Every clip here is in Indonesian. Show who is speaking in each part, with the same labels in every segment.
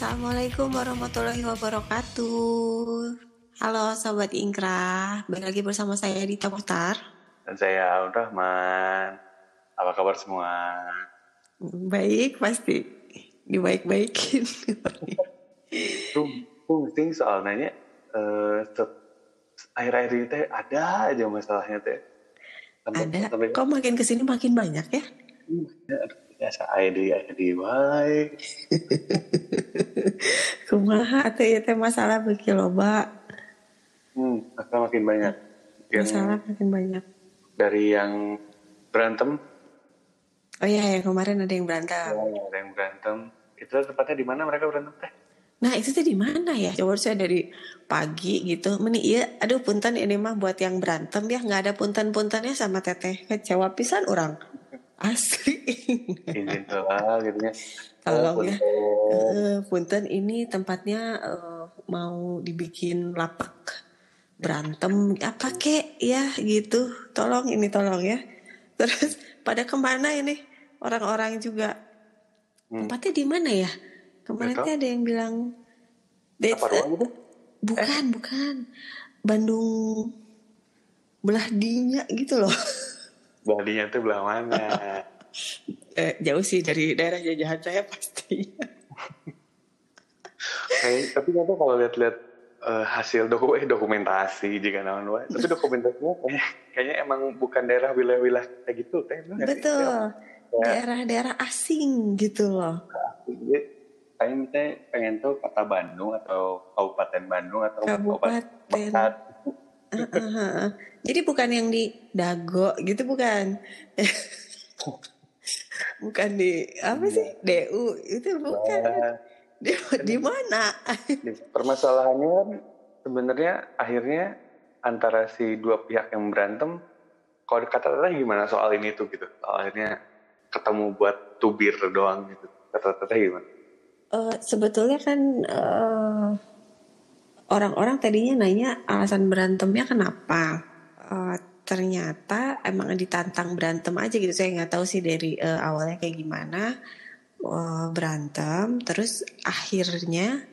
Speaker 1: Assalamualaikum warahmatullahi wabarakatuh. Halo Sobat Ingkrah, balik lagi bersama saya Dita Muhtar.
Speaker 2: Dan saya Aun Rahman. Apa kabar semua?
Speaker 1: Baik, pasti. Dibaik-baikin.
Speaker 2: Penting soal nanya, eh, akhir-akhir ini teh ada aja masalahnya teh. Sampai,
Speaker 1: Ada,
Speaker 2: sampai
Speaker 1: kok makin ke sini makin banyak ya?
Speaker 2: ya, aduh, biasa ID, ID, baik.
Speaker 1: Kumaha teh ya teh masalah beki loba.
Speaker 2: Hmm, masalah makin banyak. Yang
Speaker 1: Masalah makin banyak.
Speaker 2: dari yang berantem,
Speaker 1: Oh iya, yang kemarin ada yang berantem.
Speaker 2: ada yang berantem. Itu tempatnya di mana mereka berantem teh?
Speaker 1: Nah itu tuh di mana ya? Coba saya dari pagi gitu. Meni iya, aduh punten ini mah buat yang berantem ya nggak ada punten-puntennya sama teteh. Kecewa pisan orang. Asli.
Speaker 2: Izin lah gitu ya.
Speaker 1: Tolong ya.
Speaker 2: punten.
Speaker 1: Eh, punten ini tempatnya eh, mau dibikin lapak berantem apa kek ya gitu. Tolong ini tolong ya. Terus pada ke mana ini orang-orang juga?
Speaker 2: Hmm.
Speaker 1: Tempatnya di mana ya? Kemarin tuh ada yang bilang That's-
Speaker 2: Apa ruang itu?
Speaker 1: Bukan, bukan. Bandung belah dinya gitu loh.
Speaker 2: Badinya tuh belah mana?
Speaker 1: Eh, jauh sih dari daerah jajahan saya pasti.
Speaker 2: Kayak, tapi nggak kalau lihat-lihat eh, hasil doku eh, dokumentasi jika naon wae. Tapi dokumentasinya kayaknya, kayaknya emang bukan daerah wilayah-wilayah kayak gitu teh.
Speaker 1: Betul.
Speaker 2: Ya.
Speaker 1: Daerah-daerah asing gitu loh.
Speaker 2: Jadi, Saya misalnya pengen tahu kota Bandung atau Kabupaten Bandung atau
Speaker 1: Kabupaten. Jadi bukan yang di Dago gitu bukan. bukan di apa sih? DU itu bukan.
Speaker 2: Nah,
Speaker 1: Di, di mana?
Speaker 2: permasalahannya kan sebenarnya akhirnya antara si dua pihak yang berantem kalau kata teteh gimana soal ini tuh gitu akhirnya ketemu buat tubir doang gitu kata teteh gimana
Speaker 1: Eh, sebetulnya kan eh, orang-orang tadinya nanya alasan berantemnya kenapa. Eh, ternyata emang ditantang berantem aja gitu. Saya nggak tahu sih dari eh, awalnya kayak gimana Eh, berantem. Terus akhirnya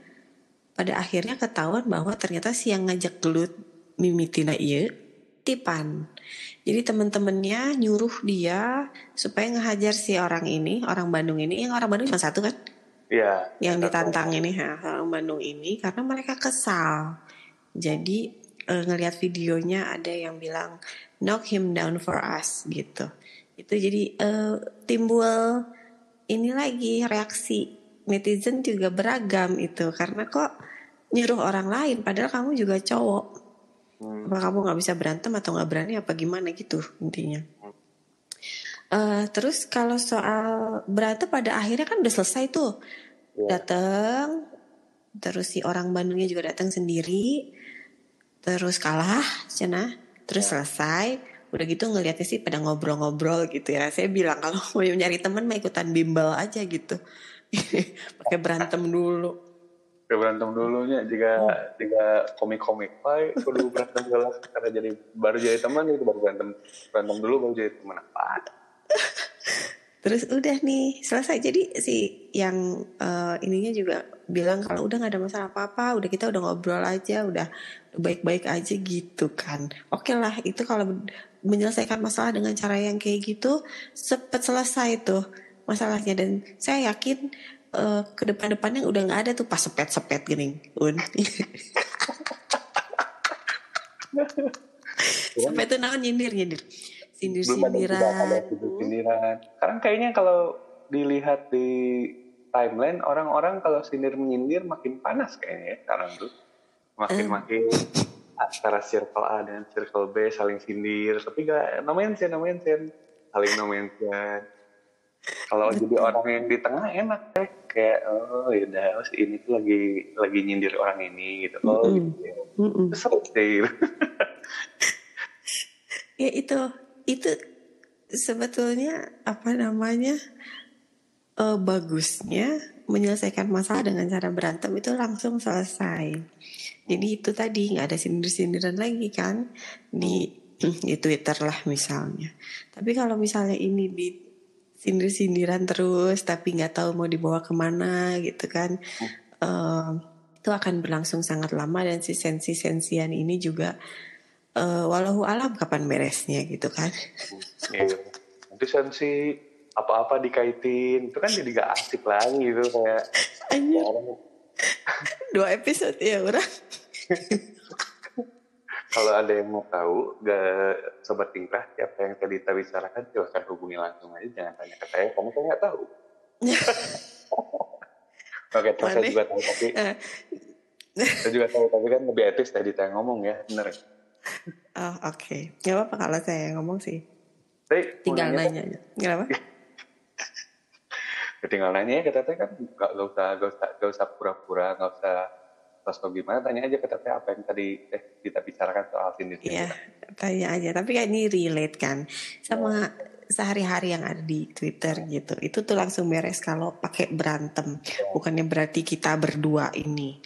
Speaker 1: pada akhirnya ketahuan bahwa ternyata si yang ngajak gelut mimitina iya Tipan. Jadi temen-temennya nyuruh dia supaya ngehajar si orang ini, orang Bandung ini. Yang orang Bandung cuma satu kan?
Speaker 2: Iya
Speaker 1: yang ditantang ini ha, orang Bandung ini karena mereka kesal. Jadi eh, ngelihat videonya ada yang bilang knock him down for us gitu. Itu jadi eh, timbul ini lagi reaksi netizen juga beragam itu karena kok nyuruh orang lain padahal kamu juga cowok.
Speaker 2: Hmm.
Speaker 1: Apa kamu nggak bisa berantem atau nggak berani apa gimana gitu intinya. Eh, terus kalau soal berantem pada akhirnya kan udah selesai tuh.
Speaker 2: Iya.
Speaker 1: datang terus si orang Bandungnya juga datang sendiri. Terus kalah cina. Terus selesai. Udah gitu ngelihatnya sih pada ngobrol-ngobrol gitu ya. Saya bilang kalau mau nyari temen mah ikutan bimbel aja gitu. Pakai berantem dulu.
Speaker 2: Kayak berantem dulunya jika jika komik-komik Pak kudu berantem segala. Karena jadi baru jadi teman itu baru berantem berantem dulu baru jadi teman apa
Speaker 1: Terus udah nih selesai. Jadi si yang eh, ininya juga bilang kalau udah nggak ada masalah apa-apa, udah kita udah ngobrol aja, udah baik-baik aja gitu kan. Oke lah itu kalau menyelesaikan masalah dengan cara yang kayak gitu cepet selesai tuh masalahnya dan saya yakin eh, ke depan-depannya udah nggak ada tuh pas sepet-sepet gini. Un. sepet tuh naon nyindir nyindir.
Speaker 2: Belum ada
Speaker 1: Sindir-sindiran.
Speaker 2: sindiran sekarang kayaknya kalau dilihat di timeline orang-orang kalau sindir menyindir makin panas kayaknya ya sekarang tuh. Makin makin antara circle A dan circle B saling sindir. Tapi gak no mention no mention. Saling no mention. Kalau jadi orang yang di tengah enak deh kayak oh yaudah oh, ini tuh lagi lagi nyindir orang ini gitu. Oh
Speaker 1: Mm-mm.
Speaker 2: gitu ya. Kesel deh gitu.
Speaker 1: Ya itu itu sebetulnya apa namanya eh, bagusnya menyelesaikan masalah dengan cara berantem itu langsung selesai. Jadi itu tadi nggak ada sindir-sindiran lagi kan di di Twitter lah misalnya. Tapi kalau misalnya ini di sindir-sindiran terus tapi nggak tahu mau dibawa ke mana gitu kan uh, itu akan berlangsung sangat lama dan si sensi-sensian ini juga uh, walau alam kapan beresnya gitu kan.
Speaker 2: Iya. Nanti sensi apa-apa dikaitin. Itu kan jadi gak asik lagi gitu kayak
Speaker 1: dua episode ya orang.
Speaker 2: Kalau ada yang mau tahu gak sobat tingkah siapa yang tadi kita bicarakan silahkan hubungi langsung aja jangan tanya ke saya. Kamu kan nggak tahu. Oke terus saya juga tahu tapi eh. saya juga tahu tapi kan lebih etis tadi saya ngomong ya bener
Speaker 1: oh oke. Okay. nggak apa-apa kalau saya yang ngomong sih.
Speaker 2: Tapi,
Speaker 1: tinggal nanya? aja. Kenapa
Speaker 2: tinggal nanya ya teteh kan gak, gak usah gak usah gak usah pura-pura gak usah sosok gimana tanya aja ke teteh apa yang tadi eh, kita bicarakan soal sindir
Speaker 1: Iya tanya aja. Tapi kan ini relate kan sama sehari-hari yang ada di Twitter gitu. Itu tuh langsung beres kalau pakai berantem. Bukannya berarti kita berdua ini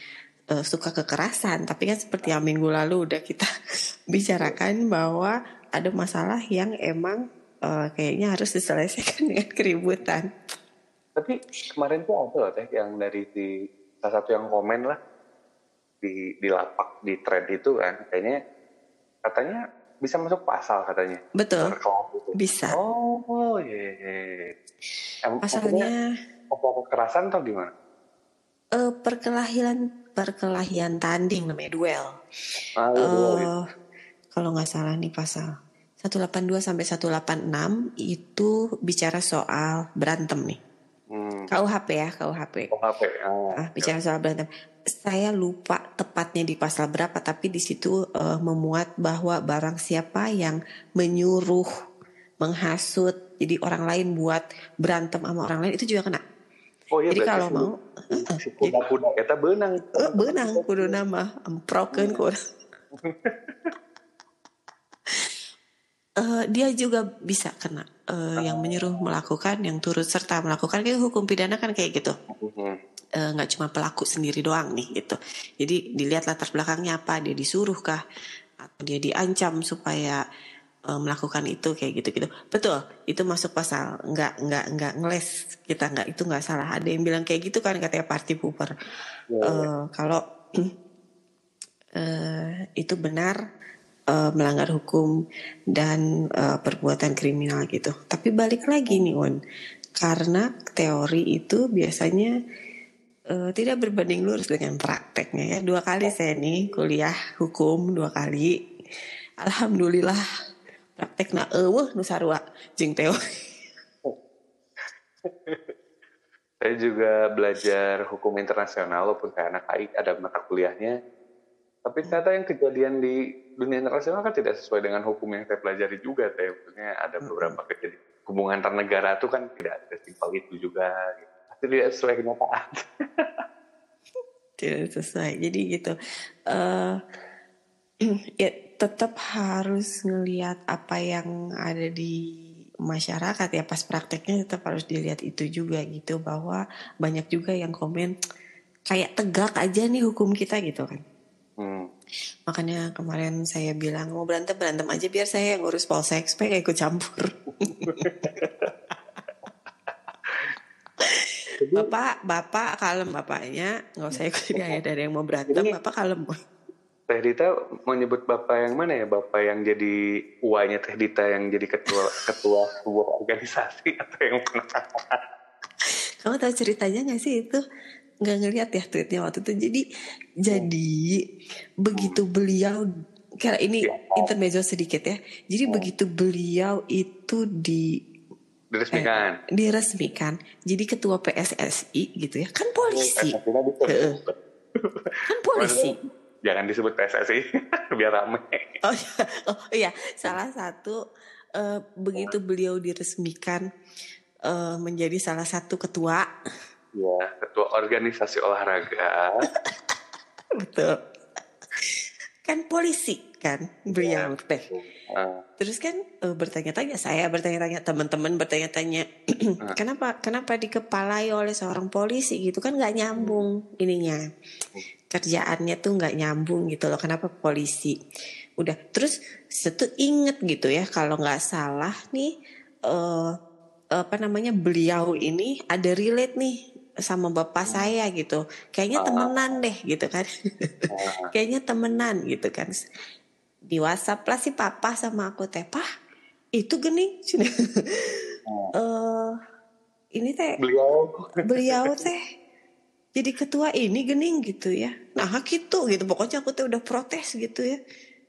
Speaker 1: uh, suka kekerasan tapi kan seperti yang minggu lalu udah kita bicarakan bahwa ada masalah yang emang uh, kayaknya harus diselesaikan dengan keributan
Speaker 2: tapi kemarin tuh ada loh teh yang dari di salah satu yang komen lah di di lapak di thread itu kan kayaknya katanya bisa masuk pasal katanya.
Speaker 1: Betul. Gitu. Bisa.
Speaker 2: Oh, iya. iya.
Speaker 1: iya. Pasalnya
Speaker 2: apa kekerasan atau gimana?
Speaker 1: Uh, perkelahian perkelahian tanding namanya duel.
Speaker 2: Ah, uh,
Speaker 1: kalau nggak salah nih pasal 182 sampai 186 itu bicara soal berantem nih. Hmm. KUHP ya, KUHP.
Speaker 2: KUHP. Oh,
Speaker 1: ah, bicara soal berantem. Saya lupa tepatnya di pasal berapa, tapi di situ uh, memuat bahwa barang siapa yang menyuruh, menghasut, jadi orang lain buat berantem sama orang lain itu juga kena.
Speaker 2: Oh iya,
Speaker 1: jadi kalau mau,
Speaker 2: si kuda-kuda kita benang.
Speaker 1: Uh, benang kudu nama, emproken kuda. uh, dia juga bisa kena uh, yang menyuruh melakukan, yang turut serta melakukan kayak hukum pidana kan kayak gitu. Eh, nggak uh, cuma pelaku sendiri doang nih gitu. Jadi dilihat latar belakangnya apa, dia disuruh kah atau dia diancam supaya uh, melakukan itu kayak gitu-gitu. Betul, itu masuk pasal. Nggak nggak nggak ngeles kita nggak itu nggak salah. Ada yang bilang kayak gitu kan katanya party pooper. Yeah, uh, kalau uh, itu benar uh, melanggar hukum dan uh, perbuatan kriminal gitu. Tapi balik lagi nih On, karena teori itu biasanya uh, tidak berbanding lurus dengan prakteknya ya. Dua kali saya nih kuliah hukum dua kali. Alhamdulillah prakteknya eueuh nu sarua jeung teori.
Speaker 2: saya juga belajar hukum internasional walaupun kayak anak AI ada mata kuliahnya tapi ternyata yang kejadian di dunia internasional kan tidak sesuai dengan hukum yang saya pelajari juga. Saya maksudnya ada beberapa kejadian hubungan antar negara itu kan tidak sesimpel itu juga. Gitu. Tidak sesuai kenyataan.
Speaker 1: tidak sesuai. Jadi gitu. Uh, ya tetap harus ngelihat apa yang ada di masyarakat ya pas prakteknya tetap harus dilihat itu juga gitu bahwa banyak juga yang komen kayak tegak aja nih hukum kita gitu kan Hmm. Makanya kemarin saya bilang mau berantem berantem aja biar saya yang ngurus polsek supaya ikut campur. bapak, bapak kalem bapaknya nggak usah ikut dia dari yang mau berantem, bapak kalem.
Speaker 2: Teh Dita mau nyebut bapak yang mana ya? Bapak yang jadi uanya Teh Dita yang jadi ketua ketua sebuah organisasi atau yang mana?
Speaker 1: Kamu tahu ceritanya nggak sih itu? nggak ngeliat ya tweetnya waktu itu jadi jadi begitu beliau karena ini ya. intermezzo sedikit ya jadi oh. begitu beliau itu di
Speaker 2: diresmikan
Speaker 1: eh, diresmikan jadi ketua PSSI gitu ya kan polisi oh, kan polisi
Speaker 2: jangan disebut PSSI biar rame
Speaker 1: oh, iya. oh iya salah satu uh, begitu beliau diresmikan uh, menjadi salah satu ketua
Speaker 2: Ya, ketua organisasi olahraga.
Speaker 1: Betul. Kan polisi kan beliau ya, teh. Uh. Terus kan uh, bertanya-tanya saya bertanya-tanya teman-teman bertanya-tanya uh. kenapa kenapa dikepalai oleh seorang polisi gitu kan nggak nyambung ininya kerjaannya tuh nggak nyambung gitu loh kenapa polisi? Udah terus setu inget gitu ya kalau nggak salah nih uh, apa namanya beliau ini ada relate nih sama bapak saya gitu. Kayaknya temenan deh gitu kan. Kayaknya temenan gitu kan. Di WhatsApp lah si papa sama aku teh pah itu gening. Uh, ini teh
Speaker 2: beliau.
Speaker 1: beliau teh jadi ketua ini gening gitu ya. Nah gitu gitu. Pokoknya aku teh udah protes gitu ya.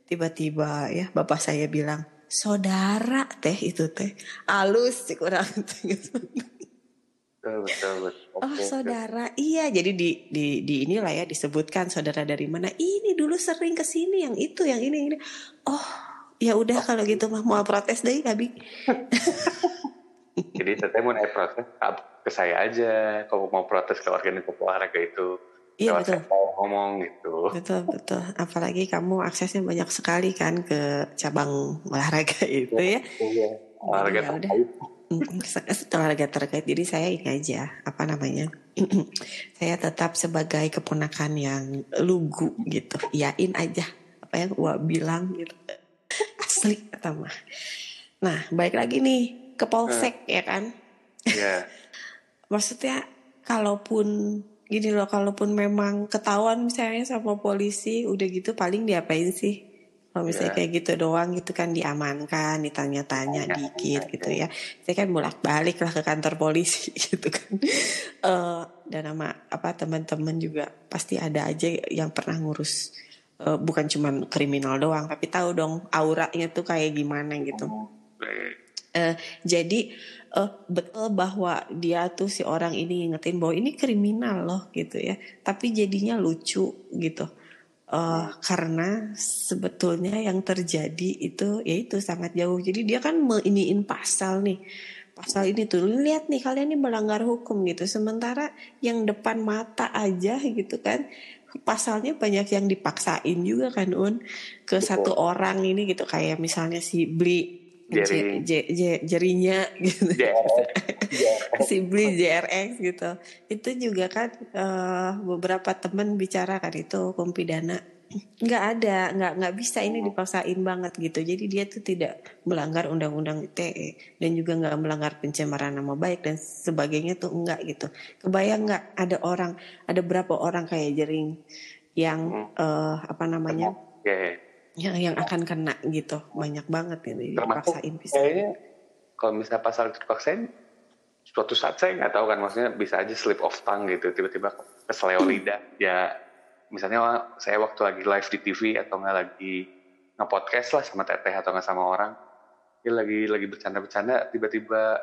Speaker 1: Tiba-tiba ya bapak saya bilang saudara teh itu teh alus sih kurang
Speaker 2: betul betul betul.
Speaker 1: Oh saudara. Iya jadi di di di inilah ya disebutkan saudara dari mana. Ini dulu sering ke sini yang itu yang ini ini. Oh ya udah oh. kalau gitu mah mau protes deh Gabi
Speaker 2: jadi teteh mau naik protes ke saya aja kalau mau protes ke organisasi olahraga itu
Speaker 1: Iya betul.
Speaker 2: ngomong gitu.
Speaker 1: Betul betul. Apalagi kamu aksesnya banyak sekali kan ke cabang olahraga itu ya.
Speaker 2: Iya. Olahraga ya, terkait
Speaker 1: olahraga terkait jadi saya ini aja apa namanya saya tetap sebagai keponakan yang lugu gitu yain aja apa yang gua bilang gitu asli mah nah baik lagi nih ke polsek hmm. ya kan
Speaker 2: yeah.
Speaker 1: maksudnya kalaupun gini loh kalaupun memang ketahuan misalnya sama polisi udah gitu paling diapain sih kalau misalnya yeah. kayak gitu doang gitu kan diamankan, ditanya-tanya yeah. dikit gitu ya. Saya kan bolak-balik lah ke kantor polisi gitu kan. Uh, dan sama apa teman-teman juga pasti ada aja yang pernah ngurus uh, bukan cuma kriminal doang, tapi tahu dong auranya tuh kayak gimana gitu. Uh, jadi uh, betul bahwa dia tuh si orang ini ngingetin bahwa ini kriminal loh gitu ya. Tapi jadinya lucu gitu uh, karena sebetulnya yang terjadi itu yaitu sangat jauh. Jadi dia kan meiniin pasal nih. Pasal ini tuh lihat nih kalian ini melanggar hukum gitu. Sementara yang depan mata aja gitu kan pasalnya banyak yang dipaksain juga kan Un ke satu orang ini gitu kayak misalnya si beli Jeri. J, J, J, jerinya gitu. si beli JRX gitu. Itu juga kan uh, beberapa teman bicara kan itu hukum pidana. Nggak ada nggak nggak bisa ini dipaksain banget gitu. Jadi dia tuh tidak melanggar undang-undang ITE dan juga nggak melanggar pencemaran nama baik dan sebagainya tuh enggak gitu. Kebayang nggak ada orang ada berapa orang kayak jering yang uh, apa namanya?
Speaker 2: Yeah
Speaker 1: yang yang akan kena gitu banyak banget gitu
Speaker 2: dipaksain bisa kayaknya kalau misalnya pasal dipaksain suatu saat saya nggak tahu kan maksudnya bisa aja slip of tongue gitu tiba-tiba keseleo lidah ya misalnya saya waktu lagi live di TV atau nggak lagi nge-podcast lah sama teteh atau nggak sama orang dia lagi lagi bercanda-bercanda tiba-tiba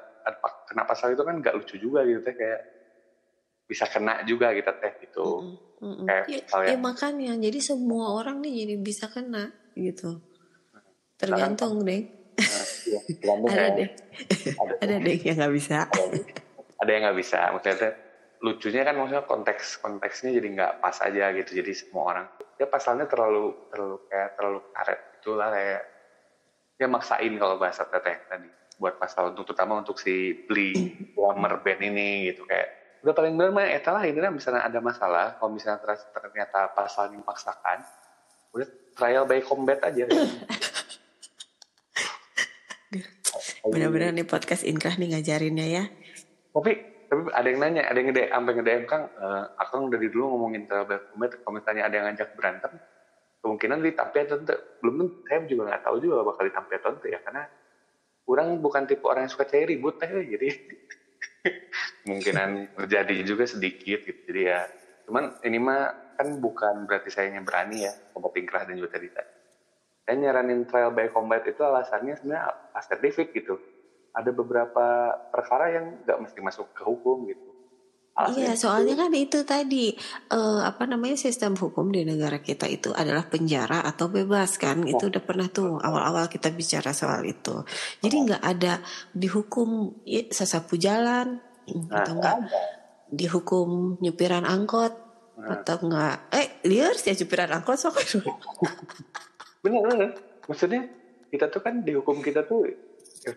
Speaker 2: kena pasal itu kan nggak lucu juga gitu teh kayak bisa kena juga gitu teh gitu mm -mm.
Speaker 1: Mm -mm. kayak ya, ya makanya jadi semua orang nih jadi bisa kena gitu. Tergantung deh nah, ada deh ada, ada deh yang nggak bisa.
Speaker 2: Ada yang nggak bisa. Maksudnya lucunya kan maksudnya konteks konteksnya jadi nggak pas aja gitu. Jadi semua orang ya pasalnya terlalu terlalu kayak terlalu karet. Itulah kayak ya maksain kalau bahasa teteh tadi. Buat pasal untuk terutama untuk si beli warmer band ini gitu. Kayak udah paling benar mah etalah ini kan misalnya ada masalah kalau misalnya ternyata pasal yang dipaksakan udah trial by combat aja.
Speaker 1: Benar-benar nih podcast inkrah nih ngajarinnya ya.
Speaker 2: Tapi tapi ada yang nanya ada yang ngede sampai ngedem kang uh, akang dari dulu ngomongin trial by combat kalau misalnya ada yang ngajak berantem kemungkinan ditampil atau enggak belum saya juga nggak tahu juga bakal ditampil atau enggak ya karena kurang bukan tipe orang yang suka cari ribut teh jadi kemungkinan terjadi juga sedikit gitu. Jadi ya cuman ini mah kan bukan berarti saya yang berani ya kelompok Pinkrah dan juga tadi saya nyaranin trial by combat itu alasannya sebenarnya assertifik gitu. Ada beberapa perkara yang nggak mesti masuk ke hukum gitu.
Speaker 1: Iya, soalnya kan itu tadi uh, apa namanya sistem hukum di negara kita itu adalah penjara atau bebas kan? Itu udah pernah tuh awal-awal kita bicara soal itu. Jadi nggak ada dihukum ya, sesapu jalan nah, atau enggak dihukum nyupiran angkot atau enggak eh liar sih cupiran angkot sok
Speaker 2: bener bener. Maksudnya kita tuh kan dihukum kita tuh ya,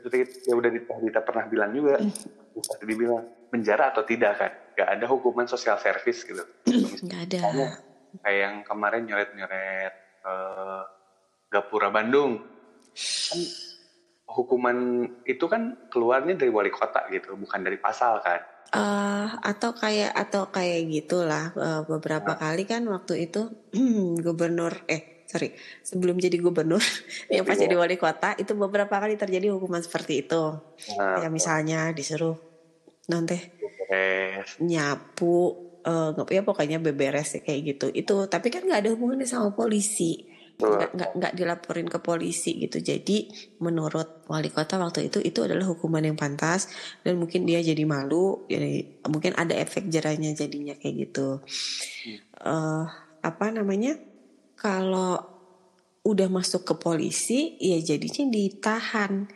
Speaker 2: ya udah kita pernah bilang juga bisa dibilang penjara atau tidak kan? Nggak ada hukuman sosial service gitu.
Speaker 1: Nggak ada.
Speaker 2: kayak yang kemarin nyoret nyoret uh, Gapura Bandung. Kan hukuman itu kan keluarnya dari wali kota gitu bukan dari pasal kan
Speaker 1: uh, atau kayak atau kayak gitulah uh, beberapa nah. kali kan waktu itu gubernur eh sorry sebelum jadi gubernur yang pas jadi wali kota itu beberapa kali terjadi hukuman seperti itu. Nah, ya misalnya disuruh nanti nyapu uh, ya pokoknya beberes kayak gitu. Itu tapi kan nggak ada hubungannya sama polisi nggak nggak dilaporin ke polisi gitu. Jadi menurut wali kota waktu itu itu adalah hukuman yang pantas dan mungkin dia jadi malu jadi mungkin ada efek jerahnya jadinya kayak gitu. Hmm. uh, apa namanya? Kalau udah masuk ke polisi ya jadinya ditahan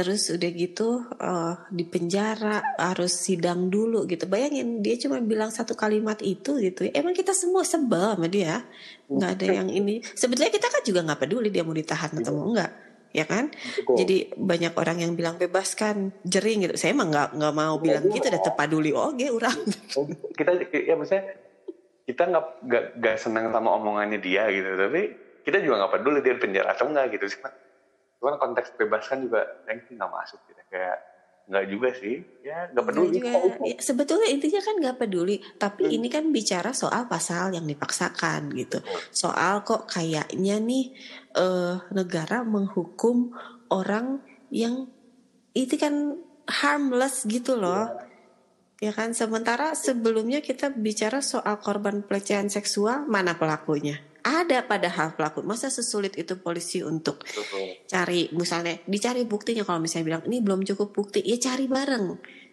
Speaker 1: terus udah gitu uh, di penjara harus sidang dulu gitu. Bayangin dia cuma bilang satu kalimat itu gitu emang kita semua sebel sama dia? Nggak ada yang ini. Sebetulnya kita kan juga nggak peduli dia mau ditahan atau mau enggak ya kan? Jadi banyak orang yang bilang bebaskan jering gitu. Saya emang nggak nggak mau bilang gitu udah tepaduli oke orang.
Speaker 2: Kita ya maksudnya kita nggak nggak senang sama omongannya dia gitu. Tapi kita juga nggak peduli dia di penjara atau enggak gitu sih cuman konteks bebas kan juga yang nggak masuk gitu. Kayak nggak juga sih. Ya nggak peduli juga,
Speaker 1: ya, sebetulnya intinya kan nggak peduli. Tapi hmm. ini kan bicara soal pasal yang dipaksakan gitu. Soal kok kayaknya nih uh, negara menghukum orang yang itu kan harmless gitu loh. Ya. ya kan? Sementara sebelumnya kita bicara soal korban pelecehan seksual mana pelakunya ada padahal pelaku. Masa sesulit itu polisi untuk cari misalnya dicari buktinya. Kalau misalnya bilang ini belum cukup bukti ya cari bareng.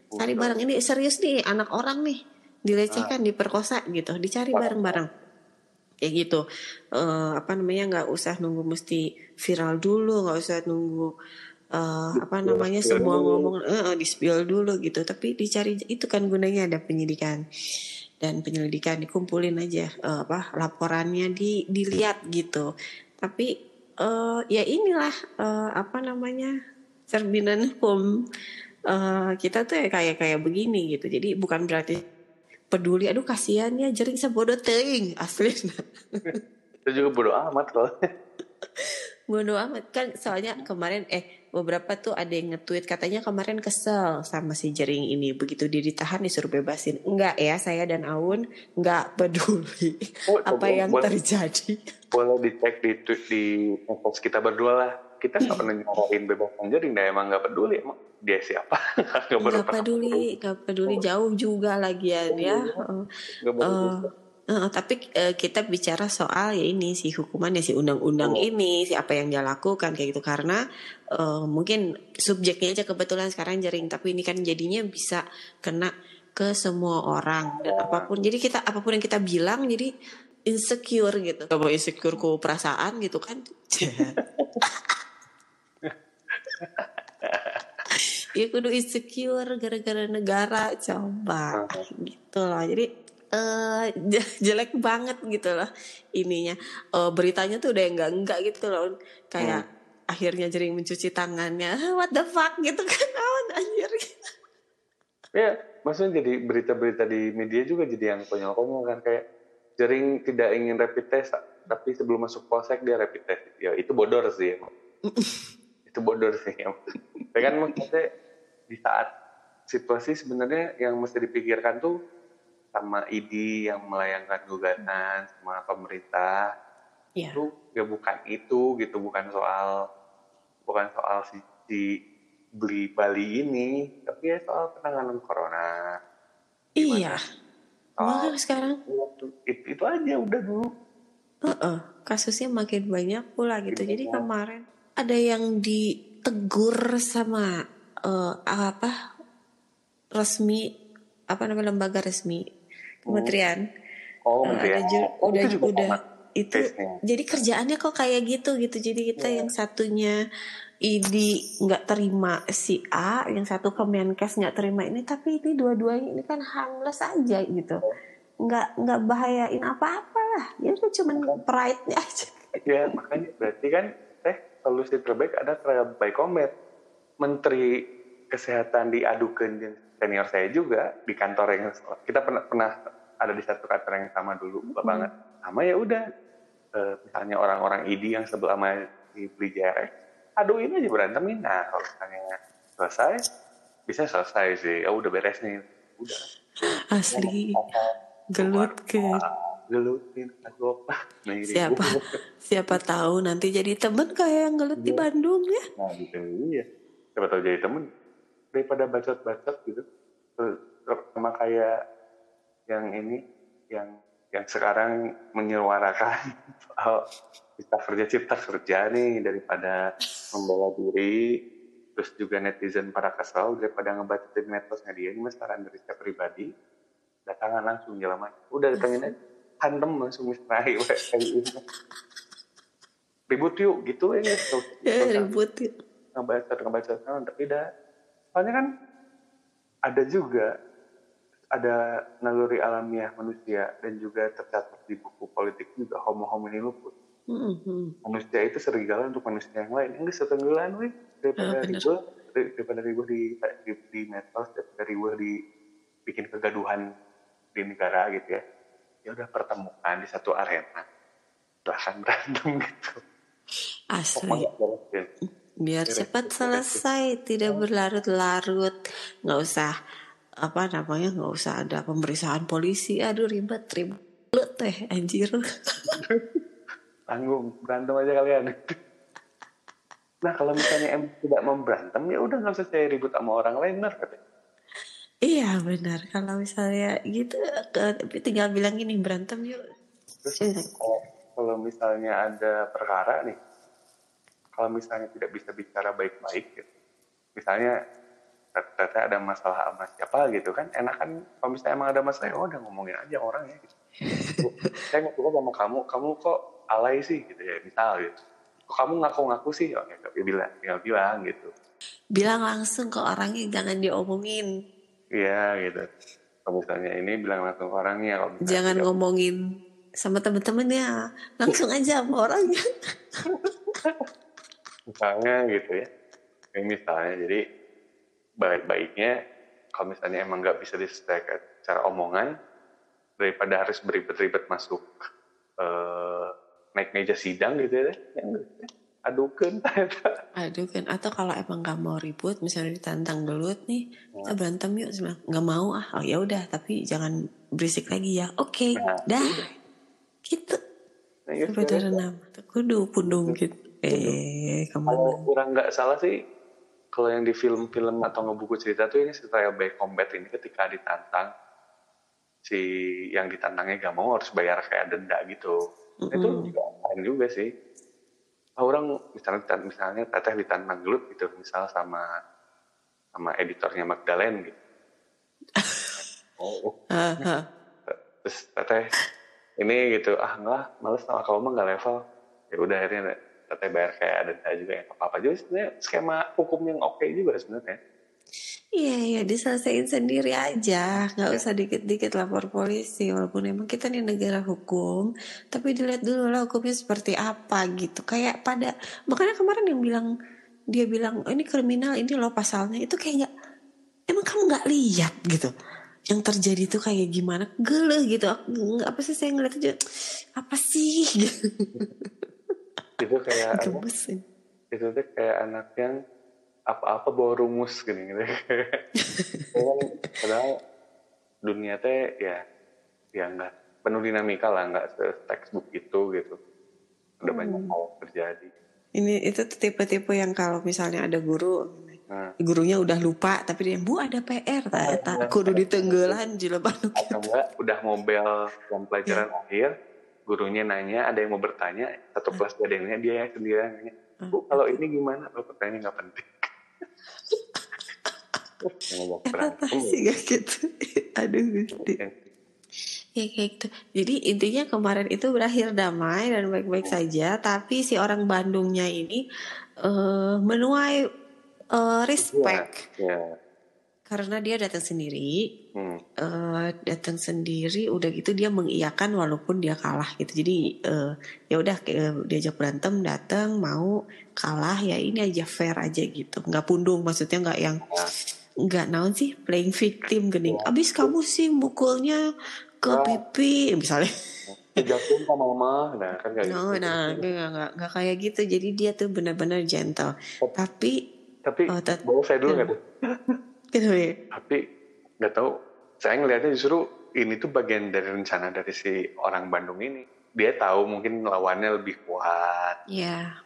Speaker 1: Cari bareng. Ini serius nih anak orang nih. Dilecehkan ah. diperkosa gitu. Dicari bareng-bareng. Kayak gitu. Uh, apa namanya nggak usah nunggu mesti viral dulu nggak usah nunggu uh, apa namanya semua ngomong uh, di spill dulu gitu. Tapi dicari itu kan gunanya ada penyidikan dan penyelidikan dikumpulin aja uh, apa laporannya di dilihat gitu. Tapi uh, ya inilah uh, apa namanya cerminan hukum uh, kita tuh ya kayak kayak begini gitu. Jadi bukan berarti peduli aduh kasihan ya jering sebodoh ting asli.
Speaker 2: Itu juga bodoh amat loh
Speaker 1: bodoh amat. Kan soalnya kemarin eh beberapa tuh ada yang nge-tweet katanya kemarin kesel sama si jering ini. Begitu dia ditahan disuruh bebasin. Enggak ya saya dan Aun enggak peduli oh, apa yang boleh, terjadi.
Speaker 2: Boleh dicek di di post kita berdua lah. Kita nggak pernah nyarain bebasan jering dah emang nggak peduli. Emang dia siapa?
Speaker 1: Nggak peduli nggak peduli. Jauh juga lagian oh, ya uh, Uh, tapi uh, kita bicara soal ya ini si hukumannya si undang-undang oh. ini si apa yang dia lakukan kayak gitu. Karena uh, mungkin subjeknya aja kebetulan sekarang jaring tapi ini kan jadinya bisa kena ke semua orang dan apa pun. Jadi kita apa pun yang kita bilang jadi insecure gitu. Kalau insecure ku perasaan gitu kan. Ya kudu insecure gara-gara negara coba gitu loh. Jadi uh, jelek banget gitu loh ininya. Uh, beritanya tuh udah enggak enggak gitu loh. Kayak hmm. akhirnya jering mencuci tangannya. What the fuck gitu kan. Awan anjir.
Speaker 2: Ya maksudnya jadi berita-berita di media juga jadi yang konyol-konyol kan. Kayak jering tidak ingin rapid test tapi sebelum masuk polsek dia rapid test. Ya itu bodor sih itu bodor sih ya. kan maksudnya di saat situasi sebenarnya yang mesti dipikirkan tuh sama ID yang melayangkan gugatan sama pemerintah yeah. itu ya bukan itu gitu bukan soal bukan soal si, si beli Bali ini tapi ya soal penanganan corona.
Speaker 1: Iya. Soal, sekarang?
Speaker 2: itu, itu aja udah dulu.
Speaker 1: Uh -uh, kasusnya makin banyak pula gitu. Jadi ya. kemarin ada yang ditegur sama uh, apa resmi apa namanya lembaga resmi kementerian. Oh, uh, ada ju oh, udah juga udah itu jadi kerjaannya kok kayak gitu gitu. Jadi kita yeah. yang satunya ID nggak terima si A, yang satu Kemenkes nggak terima ini, tapi ini dua-duanya ini kan harmless aja gitu. Nggak nggak bahayain apa-apa lah. Ya itu cuma pride-nya aja.
Speaker 2: Ya makanya berarti kan eh solusi terbaik ada trial by combat. Menteri kesehatan diadukan senior saya juga di kantor yang kita pernah pernah ada di satu kantor yang sama dulu mm -hmm. banget. Sama ya udah e, misalnya orang-orang ID yang sebelah sama di aduh ini aja berantemin. Nah kalau misalnya selesai bisa selesai sih. Ya udah beres nih. Udah.
Speaker 1: Asli. Gelut ke
Speaker 2: gelutin aku ini
Speaker 1: siapa siapa tahu nanti jadi temen kayak yang gelut di
Speaker 2: Iya.
Speaker 1: Bandung ya.
Speaker 2: Nah gitu iya. Siapa tahu jadi temen daripada bacot-bacot gitu. Terus, sama kayak yang ini yang yang sekarang menyuarakan soal cipta kerja cipta kerja nih daripada membela diri. Terus juga netizen pada kesel daripada ngebacotin medosnya dia ini saran dari saya pribadi. Datangan langsung jalan udah datangin aja. Hantem langsung ini. Ribut yuk gitu ya
Speaker 1: ya ribut ya.
Speaker 2: ngebaca ngebaca nah, tapi dah soalnya kan ada juga ada naluri alamiah manusia dan juga tercatat di buku politik juga homo homini lupus
Speaker 1: Mhm.
Speaker 2: manusia itu serigala untuk manusia yang lain. Enggak setenggelan weh. Daripada
Speaker 1: Ah, bener.
Speaker 2: ribuh daripada ribuh di di, di medsos daripada ribuh di bikin kegaduhan di negara gitu ya. Ya udah pertemukan di satu arena. Bahkan berantem gitu.
Speaker 1: Asli.
Speaker 2: Pokoknya.
Speaker 1: Biar cepat selesai tidak berlarut-larut. Nggak usah apa namanya nggak usah ada pemeriksaan polisi. Aduh ribet ribet teh anjir.
Speaker 2: Tanggung berantem aja kalian. Nah kalau misalnya em tidak mau berantem ya udah nggak usah saya ribut sama orang lain benar katanya
Speaker 1: iya benar. Kalau misalnya gitu ke- tinggal bilang gini berantem yuk.
Speaker 2: Terus kalau, kalau misalnya ada perkara nih kalau misalnya tidak bisa bicara baik-baik gitu. Misalnya ternyata ada masalah sama siapa? gitu kan enak kan kalau misalnya emang ada masalah ya udah ngomongin aja orangnya gitu. Saya nggak suka sama kamu kamu kok alay sih? Gitu ya misal gitu. Kok kamu ngaku-ngaku sih? Oh, ya, ya bilang ya bilang gitu.
Speaker 1: Bilang langsung ke orangnya jangan diomongin.
Speaker 2: Iya gitu. Kalau misalnya ini bilang langsung ke orangnya. Kalau misalnya
Speaker 1: jangan
Speaker 2: tidak-
Speaker 1: ngomongin sama temen-temennya. Langsung aja sama orangnya
Speaker 2: Misalnya gitu ya. Kayak misalnya jadi baik-baiknya kalau misalnya emang nggak bisa diselesaikan cara omongan daripada harus beribet-ribet masuk eh, naik meja sidang gitu ya. Yang adukan
Speaker 1: Aduh kan, atau kalau emang gak mau ribut, misalnya ditantang gelut nih, kita berantem yuk, nggak mau ah, oh ya udah, tapi jangan berisik lagi ya. Oke,
Speaker 2: Nah,
Speaker 1: dah, gitu.
Speaker 2: Nah, ya, sebenarnya
Speaker 1: nama, kudu pundung gitu. Eh,
Speaker 2: kalau
Speaker 1: ke mana?
Speaker 2: kurang nggak salah sih kalau yang di film-film atau ngebuku cerita tuh ini trial by combat ini ketika ditantang si yang ditantangnya gak mau harus bayar kayak denda gitu itu
Speaker 1: Mm-mm.
Speaker 2: juga keren juga sih Ah, orang misalnya misalnya teteh ditantang gelut gitu misal sama sama editornya Magdalene gitu oh
Speaker 1: ah.
Speaker 2: terus teteh ini gitu ah enggak males sama kamu mah nggak level ya udah akhirnya teteh bayar kayak denda juga ya apa apa jadi sebenarnya skema hukum yang oke juga sebenarnya
Speaker 1: Iya, iya, diselesain sendiri aja. Nggak usah dikit-dikit lapor polisi. Walaupun emang kita nih negara hukum, tapi dilihat dulu lah hukumnya seperti apa gitu. Kayak pada, makanya kemarin yang bilang, dia bilang, oh, ini kriminal, ini loh pasalnya. Itu kayak nggak, emang kamu nggak lihat gitu. Yang terjadi tuh kayak gimana, geleh gitu. Apa sih saya ngeliat aja, apa sih? Gitu.
Speaker 2: itu kayak apa,
Speaker 1: Gemes.
Speaker 2: itu tuh kayak anak yang apa-apa bawa rumus gini gitu Kan, padahal dunia teh ya ya nggak penuh dinamika lah nggak se textbook itu gitu udah
Speaker 1: Hmm.
Speaker 2: banyak hal terjadi
Speaker 1: Ini itu tipe-tipe yang kalau misalnya ada guru,
Speaker 2: nah
Speaker 1: gurunya udah lupa tapi dia bu ada PR tak
Speaker 2: iya.
Speaker 1: tak kudu ditenggelan jilbab gitu.
Speaker 2: udah jam pelajaran
Speaker 1: Iya.
Speaker 2: akhir gurunya nanya ada yang mau bertanya satu kelas gak ada yang nanya dia yang sendirian nanya
Speaker 1: Hmm.
Speaker 2: bu kalau ini gimana oh pertanyaan nggak penting ngomong
Speaker 1: Kenapa
Speaker 2: berantem
Speaker 1: sih gak gitu? Aduh gusti.
Speaker 2: ya.
Speaker 1: Ya kayak gitu. Jadi intinya kemarin itu berakhir damai dan baik-baik saja. Tapi si orang Bandungnya ini eh menuai eh, respect
Speaker 2: ya
Speaker 1: karena dia datang sendiri.
Speaker 2: Hmm.
Speaker 1: eh datang sendiri udah gitu dia mengiyakan walaupun dia kalah gitu. Jadi eh, ya udah eh, diajak berantem datang mau kalah ya ini aja fair aja gitu. Nggak pundung maksudnya nggak yang
Speaker 2: Nah.
Speaker 1: nggak naon sih playing victim gening. Abis kamu sih mukulnya ke
Speaker 2: Oh.
Speaker 1: pipi misalnya.
Speaker 2: Jatuh sama mama. Nah kan kayak
Speaker 1: no
Speaker 2: gitu.
Speaker 1: nah nggak nggak nggak kayak gitu. Jadi dia tuh benar-benar gentle. Tapi
Speaker 2: tapi
Speaker 1: Oh,
Speaker 2: bawa saya dulu nggak tuh?
Speaker 1: Ya
Speaker 2: tapi nggak tahu saya ngelihatnya justru ini tuh bagian dari rencana dari si orang Bandung ini. Dia tahu mungkin lawannya lebih kuat.
Speaker 1: Iya.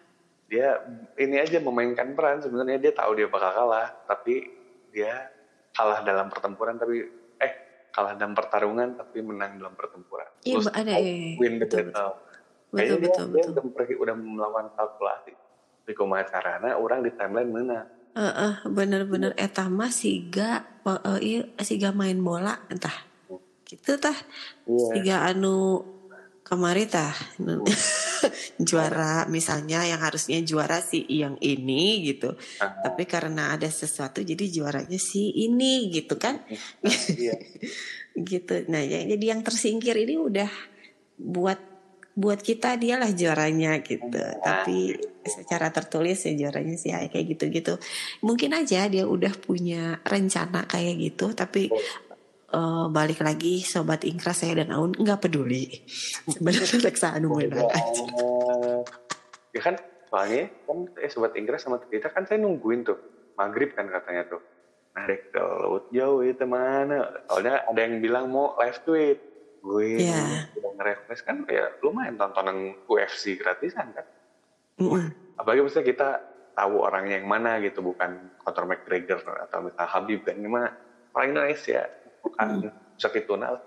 Speaker 2: Dia ini aja memainkan peran sebenarnya dia tahu dia bakal kalah, tapi dia kalah dalam pertempuran tapi eh kalah dalam pertarungan tapi menang dalam pertempuran.
Speaker 1: Iya,
Speaker 2: Terus
Speaker 1: ada, iya.
Speaker 2: win the
Speaker 1: Betul,
Speaker 2: battle.
Speaker 1: Betul,
Speaker 2: Kayaknya dia,
Speaker 1: betul,
Speaker 2: dia
Speaker 1: betul.
Speaker 2: udah, pergi- udah melawan kalkulasi. Di kumaha carana orang di timeline menang.
Speaker 1: Heeh, bener-bener eta mah siga uh, iya siga main bola entah. Gitu tah.
Speaker 2: Iya.
Speaker 1: Siga anu kemari tah juara misalnya yang harusnya juara si yang ini gitu.
Speaker 2: Ah.
Speaker 1: Tapi karena ada sesuatu jadi juaranya si ini gitu kan.
Speaker 2: Iya.
Speaker 1: gitu. Nah, ya- jadi yang tersingkir ini udah buat buat kita dialah juaranya gitu. Tapi secara tertulis ya juaranya sih ya, kayak gitu-gitu. Mungkin aja dia udah punya rencana kayak gitu, tapi eh, balik lagi sobat ingkras saya dan Aun nggak peduli. Sebenarnya reksa anu aja.
Speaker 2: Ya kan soalnya kan eh sobat Inggris sama kita kan saya nungguin tuh maghrib kan katanya tuh narik ke laut jauh itu mana soalnya ada yang bilang mau live tweet gue
Speaker 1: Iya.
Speaker 2: udah nge-request kan ya lumayan tontonan UFC gratisan kan
Speaker 1: Mm-mm.
Speaker 2: apalagi misalnya kita tahu orangnya yang mana gitu bukan Conor McGregor atau misalnya Habib kan. Ini mah orang Indonesia bukan bisa kenal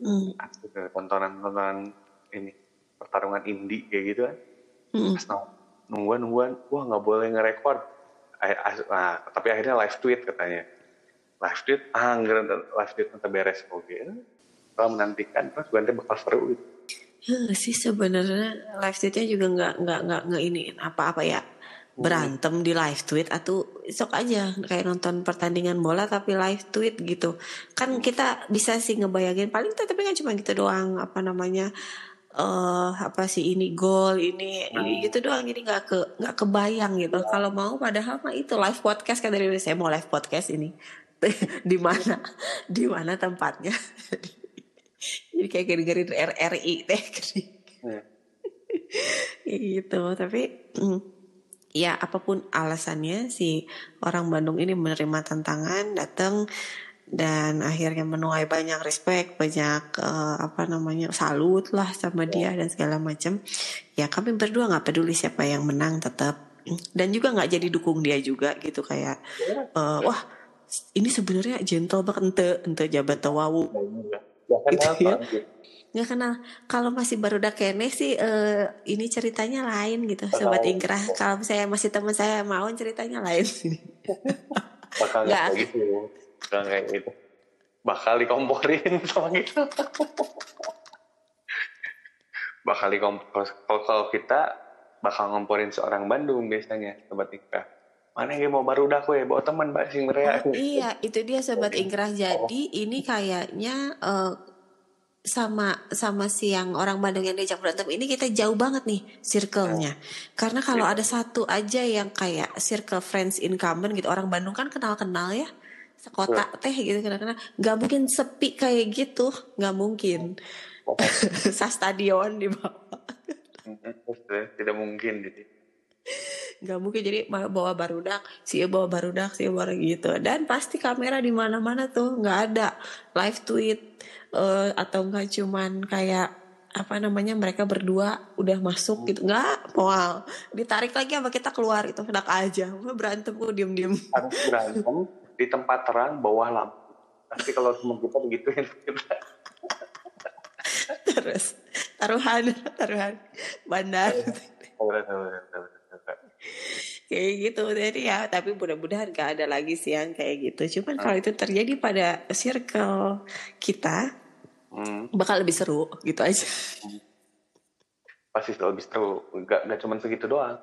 Speaker 1: Mm.
Speaker 2: tontonan-tontonan ini pertarungan indie kayak gitu kan.
Speaker 1: Mm-mm.
Speaker 2: pas nong- nungguan nungguan wah nggak boleh nge-record. Ah, nah, tapi akhirnya live tweet katanya. Live tweet ah live tweet nanti beres. Oke. Kalau menantikan terus nanti bakal seru gitu
Speaker 1: Ya sih sebenarnya live tweetnya juga nggak nggak nggak nggak iniin apa-apa ya. Berantem di live tweet atau sok aja kayak nonton pertandingan bola tapi live tweet gitu. Kan kita bisa sih ngebayangin paling tapi kan cuma gitu doang apa namanya eh apa sih ini gol ini ini gitu doang. Ini nggak ke nggak kebayang gitu. Kalau mau padahal mah itu live podcast kan dari saya mau live podcast ini. Di mana di mana tempatnya jadi kayak dengerin RRI teh
Speaker 2: Hmm.
Speaker 1: gitu. Tapi mm, ya apa pun alasannya si orang Bandung ini menerima tantangan datang dan akhirnya menuai banyak respect banyak eh, apa namanya salut lah sama dia dan segala macam ya kami berdua nggak peduli siapa yang menang tetap dan juga nggak jadi dukung dia juga gitu kayak eh, wah ini sebenarnya gentle banget ente ente jabat tawawu
Speaker 2: ya
Speaker 1: Gitu
Speaker 2: apa
Speaker 1: ya.
Speaker 2: gitu.
Speaker 1: nggak kenal kalau masih baru udah kene sih eh, ini ceritanya lain gitu sobat
Speaker 2: Tahu.
Speaker 1: ingkrah kalau saya masih teman saya mau ceritanya lain
Speaker 2: bakal
Speaker 1: Nggak.
Speaker 2: kayak gitu bakal kayak gitu bakal dikomporin sama kita bakal dikompor kalau kita bakal ngomporin seorang Bandung biasanya sobat Ika mana yang mau baru dah kue bawa teman mbak sing merea
Speaker 1: Oh, iya itu dia sobat ingkrah jadi ini kayaknya eh, sama sama si yang orang Bandung yang diajak berantem ini kita jauh banget nih circle-nya. Karena kalau ada satu aja yang kayak circle friends incumbent gitu orang Bandung kan kenal-kenal ya sekota teh gitu kenal-kenal nggak mungkin sepi kayak gitu nggak mungkin. Sa stadion di bawah.
Speaker 2: Tidak mungkin gitu
Speaker 1: nggak mungkin jadi bawa barudak si bawa barudak si bawa gitu. Dan pasti kamera di mana-mana tuh nggak ada live tweet eh, atau nggak cuman kayak apa namanya mereka berdua udah masuk gitu. Nggak wow ditarik lagi sama kita keluar itu enak aja. Berantem gue diem diem
Speaker 2: harus berantem di tempat terang bawah lampu. Tapi kalau teman kita begituin kita
Speaker 1: terus taruhan taruhan. Bandar kayak gitu jadi ya tapi mudah-mudahan gak ada lagi sih yang kayak gitu. Cuman kalau itu terjadi pada circle kita
Speaker 2: hmm,
Speaker 1: bakal lebih seru gitu aja.
Speaker 2: Pasti lebih seru. Nggak nggak cuma segitu doang.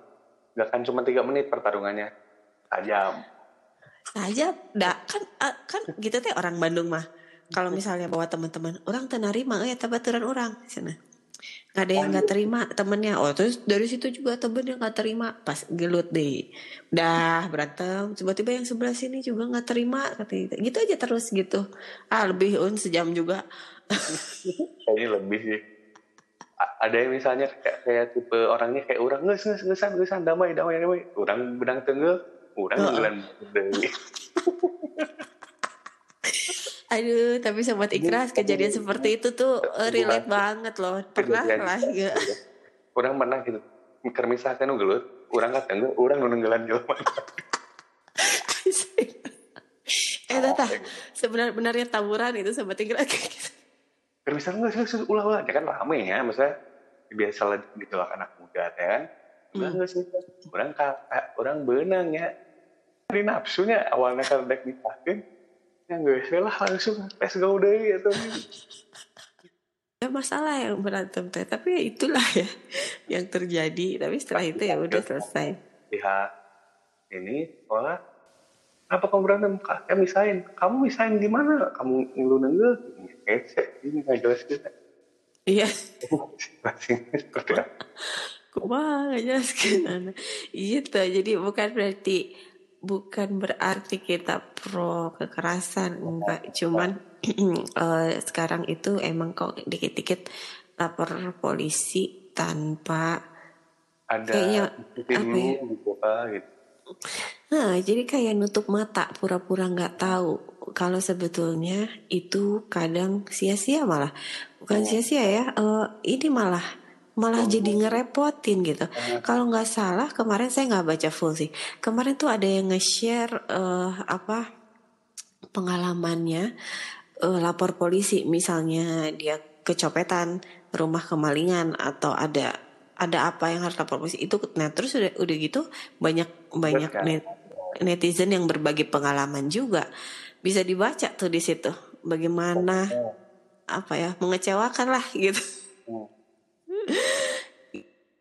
Speaker 2: Nggak kan cuma tiga menit pertarungannya. Tajam.
Speaker 1: Saja dah kan ah, kan gitu teh orang Bandung mah. Kalau misalnya bawa teman-teman orang tenarima ya tabaturan orang sana nggak ada yang nggak terima temennya. Oh terus dari situ juga temennya nggak terima. Pas gelut deh. Udah berantem. Tiba-tiba yang sebelah sini juga nggak terima gitu. gitu aja terus gitu. Ah lebih un sejam juga.
Speaker 2: Kayaknya lebih sih. A- ada yang misalnya kayak, kayak tipe orangnya kayak orang nges nges ngesan ngesan damai damai damai. Orang benang tenggel orang bulan dari
Speaker 1: Aduh, tapi sobat ikhlas kejadian seperti itu tuh uh, relate banget loh. Pernah lah ya.
Speaker 2: Orang pernah gitu. Kermisah kan gelut, orang kata enggak, orang nunggelan jelema.
Speaker 1: eh tata, sebenarnya taburan itu sobat ikhlas kayak gitu.
Speaker 2: Kermisah enggak sih, ulah ulah, ya kan rame ya, maksudnya biasa lah gitu lah anak muda ya kan. Orang hmm. sih, orang kakak, orang benang ya. Dari nafsunya awalnya kan dek nikahin, yang gue lah langsung tes go deh atau
Speaker 1: ya masalah yang berantem teh tapi ya itulah ya yang terjadi. Tapi setelah itu ya udah selesai.
Speaker 2: Pihak ini sekolah apa kamu berantem? Kak ya misain. Kamu misain gimana kamu ngeluh nengel kece ini nggak jelas kita
Speaker 1: iya. Kumah nggak jelas kita iya tuh jadi bukan berarti bukan berarti kita pro kekerasan enggak. cuman uh, sekarang itu emang kok dikit-dikit lapor polisi tanpa
Speaker 2: ada kayaknya apa ya? gitu, gitu.
Speaker 1: Nah, jadi kayak nutup mata, pura-pura nggak tahu. Kalau sebetulnya itu kadang sia-sia malah, bukan sia-sia ya, uh, ini malah malah jadi ngerepotin gitu. Kalau nggak salah kemarin saya nggak baca full sih. Kemarin tuh ada yang nge-share uh, apa pengalamannya uh, lapor polisi. Misalnya dia kecopetan rumah kemalingan atau ada ada apa yang harus lapor polisi. Itu nah terus udah udah gitu banyak banyak net, netizen yang berbagi pengalaman juga. Bisa dibaca tuh di situ. Bagaimana apa ya mengecewakan lah gitu. Hmm.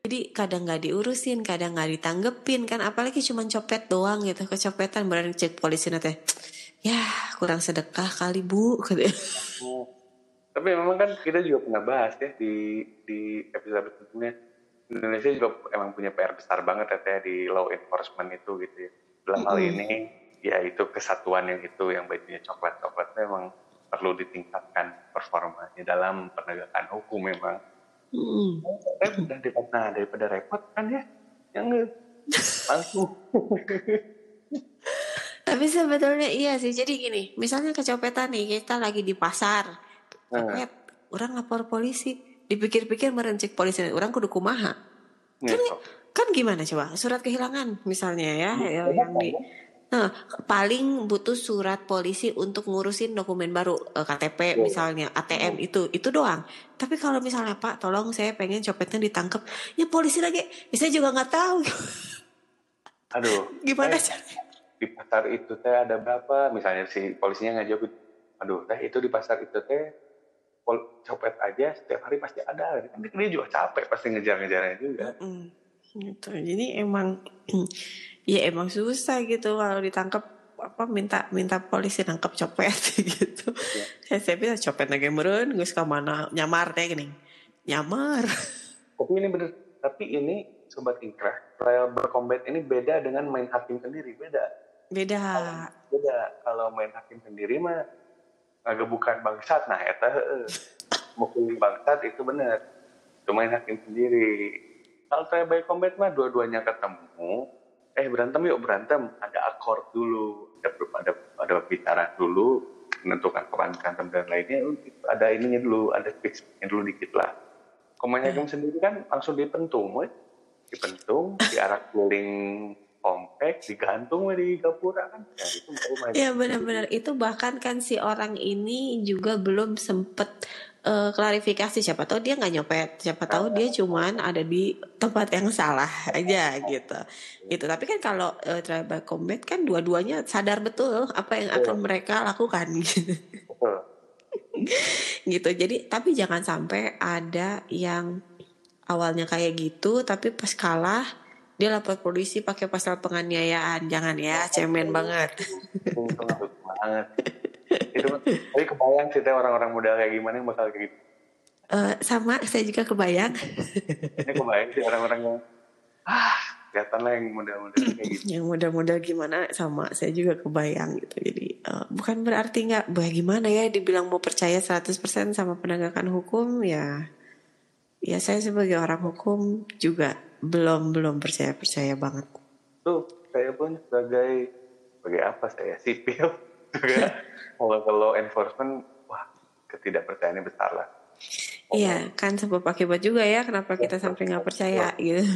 Speaker 1: Jadi kadang nggak diurusin, kadang nggak ditanggepin kan, apalagi cuma copet doang gitu, kecopetan berani cek polisi nanti. Ya kurang sedekah kali bu.
Speaker 2: Oh. Tapi memang kan kita juga pernah bahas ya di di episode sebelumnya. Indonesia juga emang punya PR besar banget ya di law enforcement itu gitu ya. Dalam hal ini ya itu kesatuan yang itu yang bajunya coklat-coklat memang perlu ditingkatkan performanya dalam penegakan hukum memang Hmm. udah daripada, nah, daripada repot kan ya, yang langsung.
Speaker 1: Tapi sebetulnya iya sih. Jadi gini, misalnya kecopetan nih, kita lagi di pasar, copet, hmm. orang lapor polisi, dipikir-pikir merencik polisi, orang kudu kumaha. Kan, kan gimana coba? Surat kehilangan misalnya ya, ya yang di Nah, paling butuh surat polisi untuk ngurusin dokumen baru eh, KTP misalnya ATM itu itu doang. Tapi kalau misalnya Pak, tolong saya pengen copetnya ditangkap, ya polisi lagi, ya saya juga nggak tahu.
Speaker 2: Aduh.
Speaker 1: Gimana sih?
Speaker 2: Di pasar itu teh ada berapa? Misalnya si polisinya nggak jawab. Aduh, teh itu di pasar itu teh copet aja setiap hari pasti ada. Kan dia juga capek pasti ngejar-ngejarnya juga. Mm -hmm.
Speaker 1: Gitu. Jadi emang ya emang susah gitu kalau ditangkap apa minta minta polisi nangkap copet gitu. Ya. Saya, bisa copet lagi meren, gue suka mana nyamar teh gini, nyamar.
Speaker 2: Tapi ini bener, tapi ini sobat inkrah, trial berkombat ini beda dengan main hakim sendiri, beda.
Speaker 1: Beda.
Speaker 2: beda. Kalau main hakim sendiri mah agak bukan bangsat, nah eta mukul bangsat itu benar. Cuma main hakim sendiri. Kalau trial by combat mah dua-duanya ketemu, eh berantem yuk berantem. Ada akord dulu ada ada ada bicara dulu menentukan kapan berantem dan lainnya. Ada ininya dulu ada fixnya dulu dikit lah. Komanya hmm. sendiri kan langsung dipentung we. dipentung diarak keliling komplek digantung di gapura kan.
Speaker 1: Ya, itu ya benar-benar. Itu bahkan kan si orang ini juga belum sempet uh, klarifikasi siapa tahu dia nggak nyopet siapa tahu dia cuman ada di tempat yang salah aja gitu. Gitu. Tapi kan kalau uh, tribal combat kan dua-duanya sadar betul apa yang akan mereka lakukan. Gitu gitu. Jadi tapi jangan sampai ada yang awalnya kayak gitu tapi pas kalah dia lapor polisi pakai pasal penganiayaan. Jangan ya cemen banget.
Speaker 2: Banget itu tapi kebayang sih orang-orang muda kayak gimana yang bakal kayak gitu.
Speaker 1: Uh, sama saya juga kebayang.
Speaker 2: Ini kebayang sih orang-orang yang ah kelihatan lah yang muda-muda kayak gitu.
Speaker 1: Yang muda-muda gimana sama saya juga kebayang gitu. Jadi uh, bukan berarti nggak bagaimana ya dibilang mau percaya 100% sama penegakan hukum? Ya ya saya sebagai orang hukum juga belum belum percaya percaya banget.
Speaker 2: Tuh saya pun sebagai sebagai apa saya sipil juga kalau ke law enforcement wah ketidakpercayaannya besar lah
Speaker 1: Iya, kan sebab akibat juga ya kenapa kita sampai nggak percaya gitu.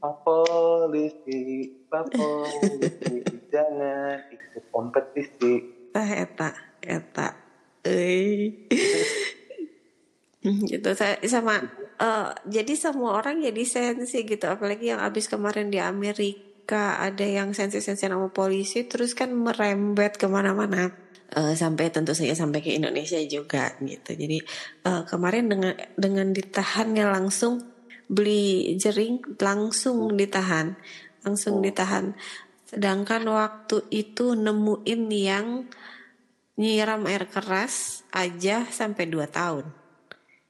Speaker 2: Polisi, polisi, jangan ikut kompetisi.
Speaker 1: Tah eta, eta. Eh. gitu saya sama eh, jadi semua orang jadi sensi gitu apalagi yang abis kemarin di Amerika ada yang sensi-sensi sama polisi terus kan merembet ke mana-mana. Eh, sampai tentu saja sampai ke Indonesia juga gitu. Jadi eh, kemarin dengan dengan ditahannya langsung beli jering langsung ditahan. Langsung ditahan. Sedangkan waktu itu nemuin yang nyiram air keras aja sampai 2 tahun.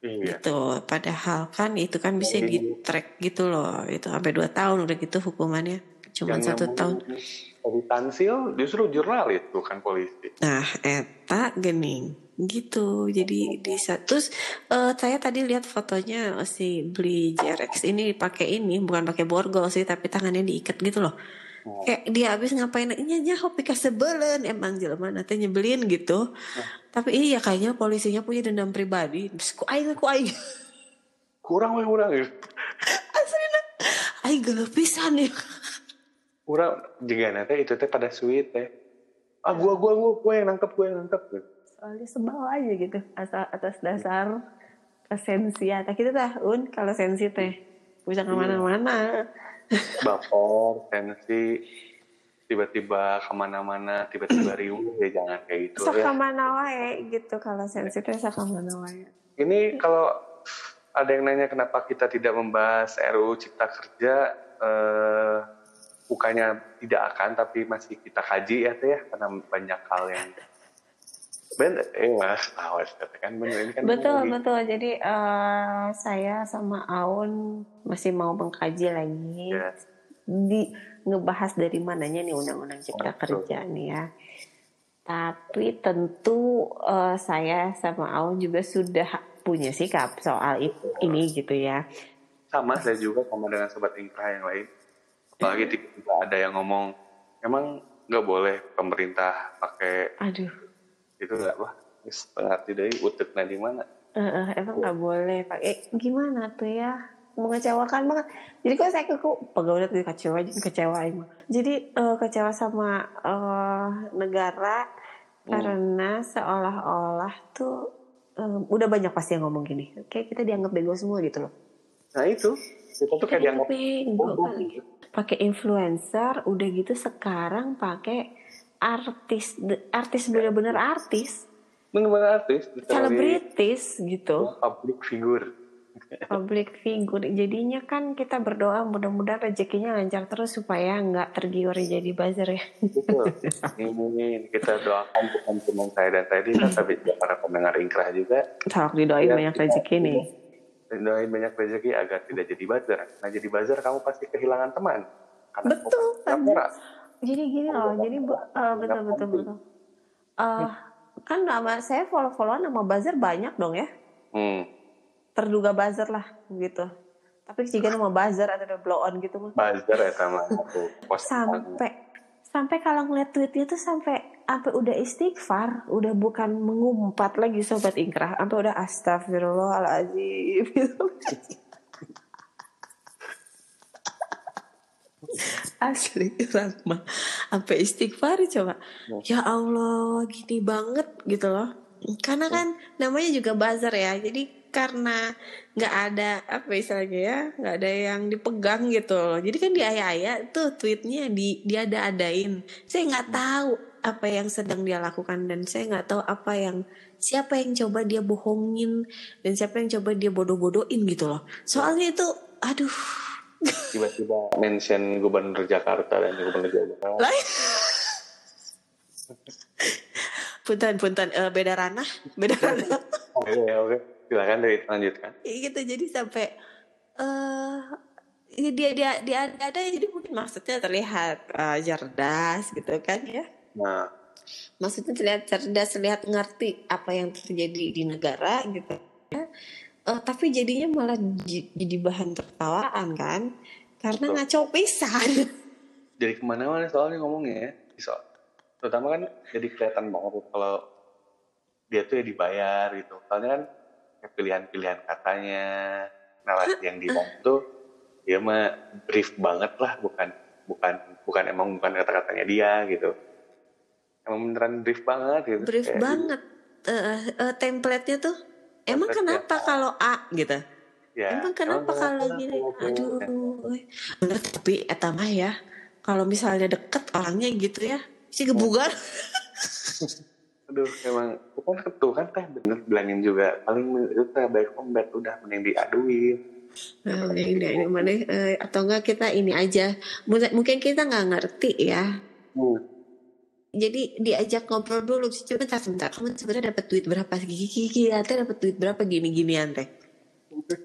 Speaker 2: Iya.
Speaker 1: gitu. Padahal kan itu kan bisa di track gitu loh. Itu sampai 2 tahun udah gitu hukumannya cuma
Speaker 2: Yang
Speaker 1: satu tahun.
Speaker 2: Dari Tansil justru jurnalis bukan polisi.
Speaker 1: nah eta gening. Gitu. Jadi di terus eh, saya tadi lihat fotonya si beli JRX ini pakai ini bukan pakai borgol sih tapi tangannya diikat gitu loh.
Speaker 2: Oh.
Speaker 1: kayak dia habis ngapain nya nya hopi sebelen. Emang jelema nanti nyebelin gitu. Tapi iya kayaknya polisinya punya dendam pribadi. Terus ku aing ku aing.
Speaker 2: Kurang weh kurang ya.
Speaker 1: aslinya aing geuleuh pisan ya
Speaker 2: Kurang juga nanti itu teh pada sweet teh. Ah gua gua gua gua yang nangkep gua yang nangkep.
Speaker 1: soalnya sebal aja gitu asal atas dasar kesensian nah kita tah un kalau sensi teh bisa ke mana-mana
Speaker 2: Baper, tensi, tiba-tiba ke mana-mana, tiba-tiba riuh ya jangan kayak gitu ya.
Speaker 1: sakamana wae gitu kalau sensi teh sakamana wae
Speaker 2: Ini kalau ada yang nanya kenapa kita tidak membahas RUU Cipta Kerja, eh, bukannya tidak akan, tapi masih kita kaji ya teh ya, karena banyak hal yang Ben, eh mas, awas kan bener ini kan
Speaker 1: betul
Speaker 2: lagi-
Speaker 1: betul. Jadi eh, saya sama Aun masih mau mengkaji lagi.
Speaker 2: Ya.
Speaker 1: di ngebahas dari mananya nih undang-undang cipta
Speaker 2: Betul.
Speaker 1: kerja nih ya. Tapi tentu eh, saya sama Aun juga sudah punya sikap soal itu ini gitu ya.
Speaker 2: Sama saya juga sama dengan sobat ingkrah yang lain. Apalagi tiba-tiba ada yang ngomong emang nggak boleh pemerintah pakai
Speaker 1: aduh.
Speaker 2: itu nggak wah setengah tidak utek di mana?
Speaker 1: Eh, eh, emang nggak boleh pakai gimana tuh ya? Mengecewakan banget. Jadi kok saya kok pegawai tuh kecewa kecewa emang jadi eh, kecewa sama eh, negara karena seolah-olah tuh eh, udah banyak pasti yang ngomong gini. Kayak kita dianggap bego semua gitu loh.
Speaker 2: Nah itu. Kita tuh kayak dianggap
Speaker 1: bego. Pakai influencer udah gitu sekarang pakai artis artis bener-bener artis.
Speaker 2: Benar-benar artis
Speaker 1: selebritis gitu.
Speaker 2: Public figure.
Speaker 1: Public figure. Jadinya kan kita berdoa mudah-mudahan rezekinya lancar terus supaya nggak tergiur jadi buzzer ya.
Speaker 2: Ini kita doakan bukan cuma saya dan tadi tapi juga para pendengar ingkrah juga.
Speaker 1: Tolong didoain
Speaker 2: Ya,
Speaker 1: banyak rezeki nih
Speaker 2: dan doain banyak rezeki agar tidak jadi buzzer. Nah jadi buzzer kamu pasti kehilangan teman. Karena
Speaker 1: betul
Speaker 2: kamu
Speaker 1: jadi gini loh jadi bu- eh, betul betul betul. Eh, kan nama saya follow followan nama buzzer banyak dong ya.
Speaker 2: Hmm.
Speaker 1: terduga buzzer lah gitu. Tapi jika nama buzzer atau ada blow on gitu mah.
Speaker 2: Buzzer ya sama aku.
Speaker 1: Sampai sampai kalau ngeliat tweetnya tuh sampai sampai udah istighfar udah bukan mengumpat lagi sobat ingkrah sampai udah astagfirullahaladzim. Gitu. asli Rahma. Sampai istighfar coba? Ya. Allah gini banget gitu loh. Karena kan namanya juga buzzer ya. Jadi karena nggak ada apa istilahnya ya nggak ada yang dipegang gitu loh. Jadi kan di ayah-ayah tuh tweetnya di dia ada adain saya nggak tahu apa yang sedang dia lakukan dan saya nggak tahu apa yang siapa yang coba dia bohongin dan siapa yang coba dia bodoh-bodohin gitu loh. Soalnya itu aduh.
Speaker 2: Tiba-tiba mention gubernur Jakarta dan gubernur Jawa Barat.
Speaker 1: Lah. punten punten. Eh, beda ranah beda ranah.
Speaker 2: oke. Oke silakan dari lanjutkan.
Speaker 1: Iya gitu. Jadi sampai eh dia dia dia ada jadi mungkin maksudnya terlihat eh, cerdas gitu kan ya
Speaker 2: nah.
Speaker 1: Maksudnya terlihat cerdas terlihat ngerti apa yang terjadi di negara gitu. Ya. Eh, tapi jadinya malah jadi bahan tertawaan kan? Karena
Speaker 2: Betul.
Speaker 1: ngaco pisan.
Speaker 2: Jadi ke mana-mana soalnya ngomongnya ya soal. Terutama kan jadi kelihatan banget kalau dia tuh ya dibayar gitu. Soalnya kan pilihan-pilihan katanya narasi yang dibantu dia mah brief banget lah bukan bukan bukan emang bukan kata-katanya dia gitu emang beneran brief banget gitu
Speaker 1: brief
Speaker 2: Kayak
Speaker 1: banget. Uh, uh, template-nya tuh emang
Speaker 2: Template-nya
Speaker 1: kenapa kalau A? gitu.
Speaker 2: Ya,
Speaker 1: emang kenapa kalau
Speaker 2: kenapa
Speaker 1: gini?
Speaker 2: gitu?
Speaker 1: aduh eh. bener tapi eta mah ya kalau misalnya deket orangnya gitu ya si gebugar.
Speaker 2: Aduh emang bukan ketu kan teh bener bilangin juga paling itu teh baik ombet udah mending diaduin.
Speaker 1: Nah, ini, ini mana eh, atau enggak kita ini aja. Mungkin mungkin kita nggak ngerti ya.
Speaker 2: Hmm.
Speaker 1: Jadi diajak ngobrol dulu sebentar sebentar. Kamu sebenarnya dapat duit berapa? Gigi gigi teh dapat duit berapa? Gini ginian teh.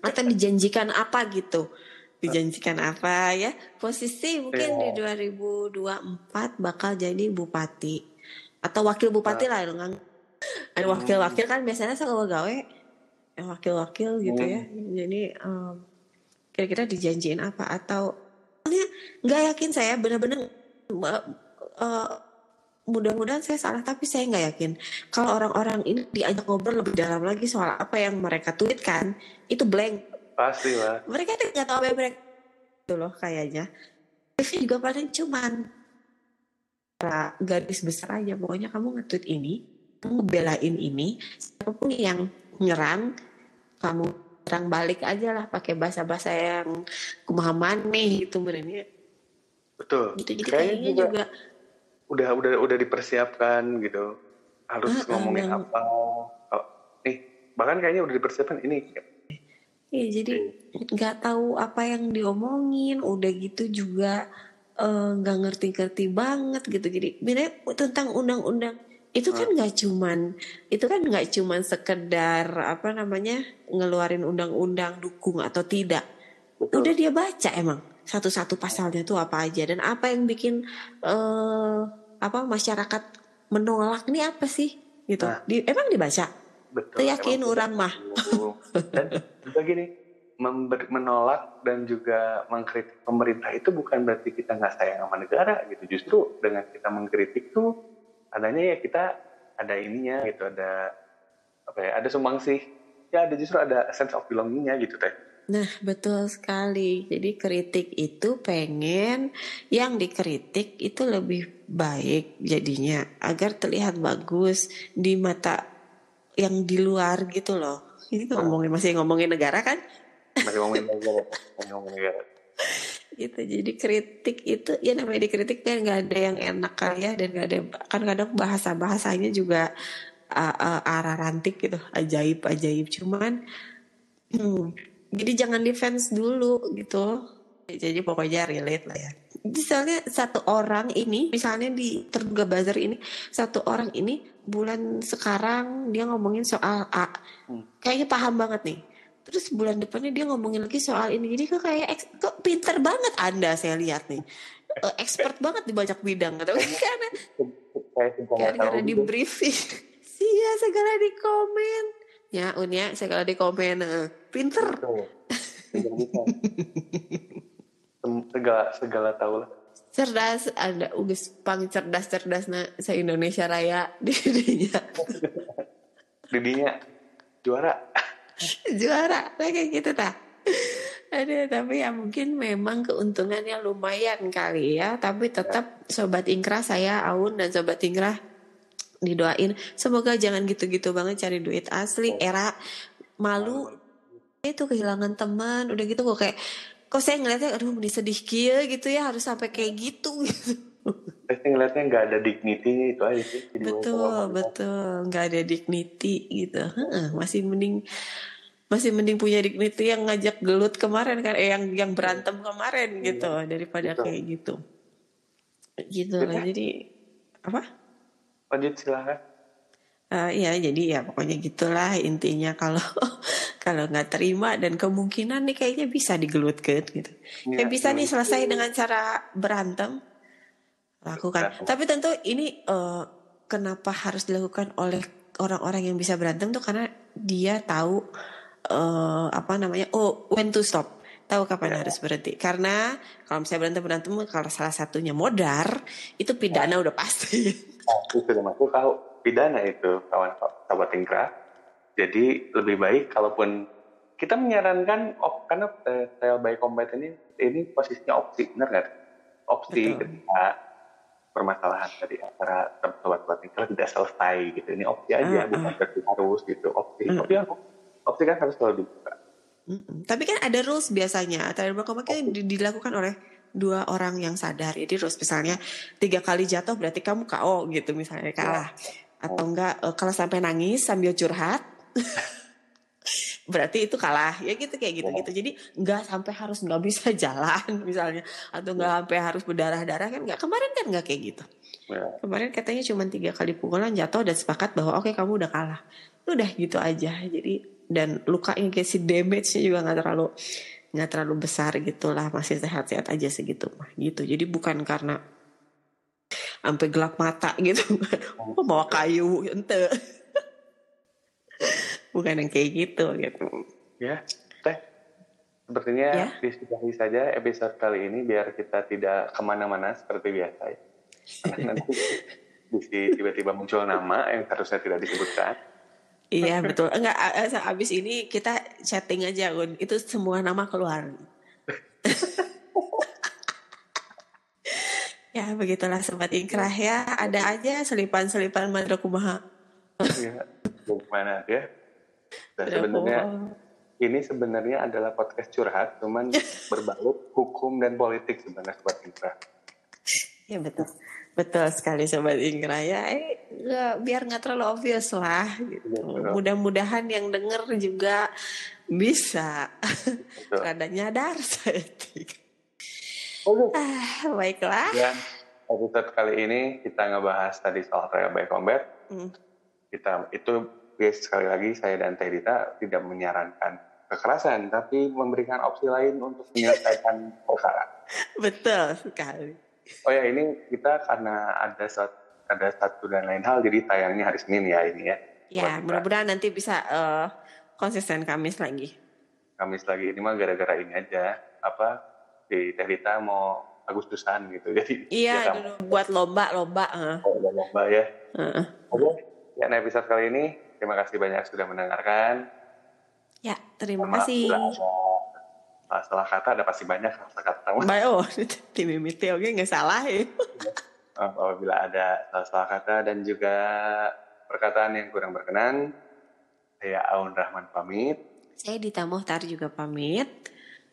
Speaker 1: Atau dijanjikan apa gitu? Dijanjikan apa ya? Posisi mungkin di 2024 bakal jadi bupati. Atau wakil bupati lah lo nggak ada wakil-wakil kan biasanya sama gawe wakil-wakil gitu ya. Jadi em, kira-kira dijanjiin apa? Atau nggak yakin saya benar-benar mudah-mudahan saya salah tapi saya nggak yakin. Kalau orang-orang ini diajak ngobrol lebih dalam lagi soal apa yang mereka tweetkan itu blank.
Speaker 2: Pasti lah
Speaker 1: mereka tuh nggak tahu apa yang mereka itu loh kayaknya. Review juga paling cuman garis besar aja. Pokoknya kamu nge-tweet ini kamu belain ini siapa pun yang nyerang kamu serang balik aja lah pakai bahasa-bahasa yang kumaha maneh gitu benernya
Speaker 2: betul.
Speaker 1: Gitu jadi
Speaker 2: Kayaknya
Speaker 1: kayaknya
Speaker 2: juga,
Speaker 1: juga
Speaker 2: udah udah udah dipersiapkan gitu. Harus
Speaker 1: Ah, ah,
Speaker 2: ngomongin
Speaker 1: yang-
Speaker 2: apa. Oh, nih bahkan kayaknya udah dipersiapkan ini.
Speaker 1: Iya jadi nggak tahu apa yang diomongin, udah gitu juga eh, nggak ngerti-ngerti banget gitu. Jadi sebenarnya tentang undang-undang itu kan nggak cuman itu kan nggak cuman sekedar apa namanya ngeluarin undang-undang dukung atau tidak.
Speaker 2: betul.
Speaker 1: Udah dia baca emang satu-satu pasalnya tuh apa aja. Dan apa yang bikin eh apa masyarakat menolak ini apa sih gitu.
Speaker 2: Nah.
Speaker 1: Di, emang dibaca?
Speaker 2: betul
Speaker 1: yakin orang mah.
Speaker 2: dan juga gini member- menolak dan juga mengkritik pemerintah itu bukan berarti kita nggak sayang sama negara gitu justru dengan kita mengkritik tuh adanya ya kita ada ininya gitu ada apa ya ada sumbangsih ya ada justru ada sense of belongingnya gitu teh
Speaker 1: Nah, betul sekali. Jadi kritik itu pengen yang dikritik itu lebih baik jadinya agar terlihat bagus di mata yang di luar gitu loh. Ini ngomongin masih ngomongin negara kan?
Speaker 2: masih ngomongin negara masih ngomongin negara
Speaker 1: Gitu. Jadi kritik itu ya namanya dikritik kan nggak ada yang enak kali ya dan nggak ada kan kadang bahasa bahasanya juga uh, uh, arah rantik gitu, ajaib ajaib cuman Hmm, jadi jangan defense dulu gitu. Jadi pokoknya relate lah ya. Misalnya satu orang ini, misalnya di terduga buzzer ini, satu orang ini bulan sekarang dia ngomongin soal A.
Speaker 2: Hmm.
Speaker 1: Kayaknya paham banget nih. Terus bulan depannya dia ngomongin lagi soal ini. Jadi kok kayak kok pinter banget Anda saya lihat nih. Eh, expert banget di banyak bidang gitu. Karena
Speaker 2: tahu
Speaker 1: di briefing. Sia segala di komen. Ya, Unia segala di komen. Pinter.
Speaker 2: Segala segala tahu lah.
Speaker 1: Cerdas ada ugus pang cerdas cerdas na se Indonesia Raya. Di dinya
Speaker 2: didinya juara.
Speaker 1: Juara. Nah, kayak gitu ta. Ada tapi ya mungkin memang keuntungannya lumayan kali ya. Tapi tetap sobat ingkrah saya Aun dan sobat ingkrah didoain. Semoga jangan gitu-gitu banget cari duit asli era malu itu kehilangan teman udah gitu kok kayak kok saya ngeliatnya aduh ini sedih kia gitu ya harus sampai kayak gitu gitu.
Speaker 2: Saya ngeliatnya nggak ada dignity-nya itu aja sih. Jadi
Speaker 1: betul betul. Nggak ada dignity gitu. Heeh, masih mending masih mending punya dignity yang ngajak gelut kemarin kan eh yang yang berantem kemarin gitu daripada
Speaker 2: Betul.
Speaker 1: kayak gitu. Gitu lah jadi apa?
Speaker 2: Lanjut silahkan.
Speaker 1: Eh, ya jadi ya pokoknya gitulah intinya kalau kalau nggak terima dan kemungkinan nih kayaknya bisa digelutkan gitu.
Speaker 2: Iya,
Speaker 1: kayak bisa nih selesai dengan cara berantem lakukan.
Speaker 2: Berantem.
Speaker 1: tapi tentu ini eh, kenapa harus dilakukan oleh orang-orang yang bisa berantem tuh karena dia tahu eh, apa namanya oh when to stop. Tahu kapan harus berhenti. Karena kalau misalnya berantem berantem kalau salah satunya modar itu pidana udah pasti.
Speaker 2: Nah, itu tahu pidana itu kawan sahabat ingkrah. Jadi lebih baik kalaupun kita menyarankan op, karena uh, trial by combat ini ini posisinya opsi, benar nggak? Opsi
Speaker 1: Betul.
Speaker 2: ketika permasalahan tadi antara sobat-sobat ingkrah tidak selesai gitu. Ini opsi aja,
Speaker 1: Ah,
Speaker 2: bukan berarti harus gitu. Opsi,
Speaker 1: Mm.
Speaker 2: opsi, opsi kan harus selalu dibuka.
Speaker 1: Mm-mm. Tapi kan ada rules biasanya. Trial by combat kan di- dilakukan oleh dua orang yang sadar. Jadi rules misalnya tiga kali jatuh berarti kamu KO gitu misalnya kalah. Atau enggak eh, kalau sampai nangis sambil curhat berarti itu kalah. Ya gitu kayak gitu gitu jadi nggak sampai harus nggak bisa jalan misalnya. Atau nggak sampai harus berdarah darah kan nggak kemarin kan nggak kayak gitu.
Speaker 2: Ya.
Speaker 1: kemarin katanya cuma tiga kali pukulan jatuh dan sepakat bahwa oke kamu udah kalah. Udah gitu aja. Jadi dan lukanya kayak si damage-nya juga nggak terlalu nggak terlalu besar gitulah. Masih sehat-sehat aja segitu mah gitu. Jadi bukan karena sampai gelap mata gitu oh, bawa kayu ente bukan yang kayak gitu gitu
Speaker 2: Ya, teh. Sepertinya
Speaker 1: Ya.
Speaker 2: disudahi saja episode kali ini biar kita tidak ke mana-mana seperti biasa ya. Nanti tiba-tiba muncul nama yang harusnya tidak disebutkan.
Speaker 1: Iya betul. Enggak a- a- abis ini kita chatting aja Un. Itu semua nama keluar. ya begitulah sobat ingkrah ya. Ada aja selipan-selipan madra kumaha.
Speaker 2: ya, gimana ya? Dan sebenarnya ini sebenarnya adalah podcast curhat, cuman berbalut hukum dan politik sebenarnya sobat Intra.
Speaker 1: Ya betul. Betul sekali sobat ingkrah ya. Eh, nggak- biar nggak terlalu obvious lah. Gitu.
Speaker 2: Iya.
Speaker 1: Mudah-mudahan yang denger juga bisa
Speaker 2: Betul.
Speaker 1: rada nyadar saya. Ah, baiklah.
Speaker 2: Dan episode kali ini kita ngebahas tadi soal trial by combat.
Speaker 1: Hmm.
Speaker 2: kita itu guys sekali lagi saya dan Teh Dita tidak menyarankan kekerasan tapi memberikan opsi lain untuk menyelesaikan perkara.
Speaker 1: Betul sekali.
Speaker 2: Oh ya ini kita karena ada satu, ada satu dan lain hal jadi tayangnya hari Senin ya ini ya.
Speaker 1: Ya, mudah-mudahan nanti bisa eh, konsisten Kamis lagi.
Speaker 2: Kamis lagi ini mah gara-gara ini aja apa di Teh Dita mau Agustusan gitu jadi
Speaker 1: Iya,
Speaker 2: ya,
Speaker 1: dulu buat lomba-lomba. eh.
Speaker 2: Oh, lomba ya.
Speaker 1: Heeh.
Speaker 2: Oke. Ya, nah episode kali ini terima kasih banyak sudah mendengarkan.
Speaker 1: Ya, terima
Speaker 2: Maaf
Speaker 1: kasih.
Speaker 2: ada salah kata ada pasti banyak salah kata.
Speaker 1: Bye, oh, tim mimiti oke nggak salah ya.
Speaker 2: Maaf apabila ada salah kata dan juga perkataan yang kurang berkenan. Saya Aun Rahman pamit.
Speaker 1: Saya Dita Mohtar juga pamit.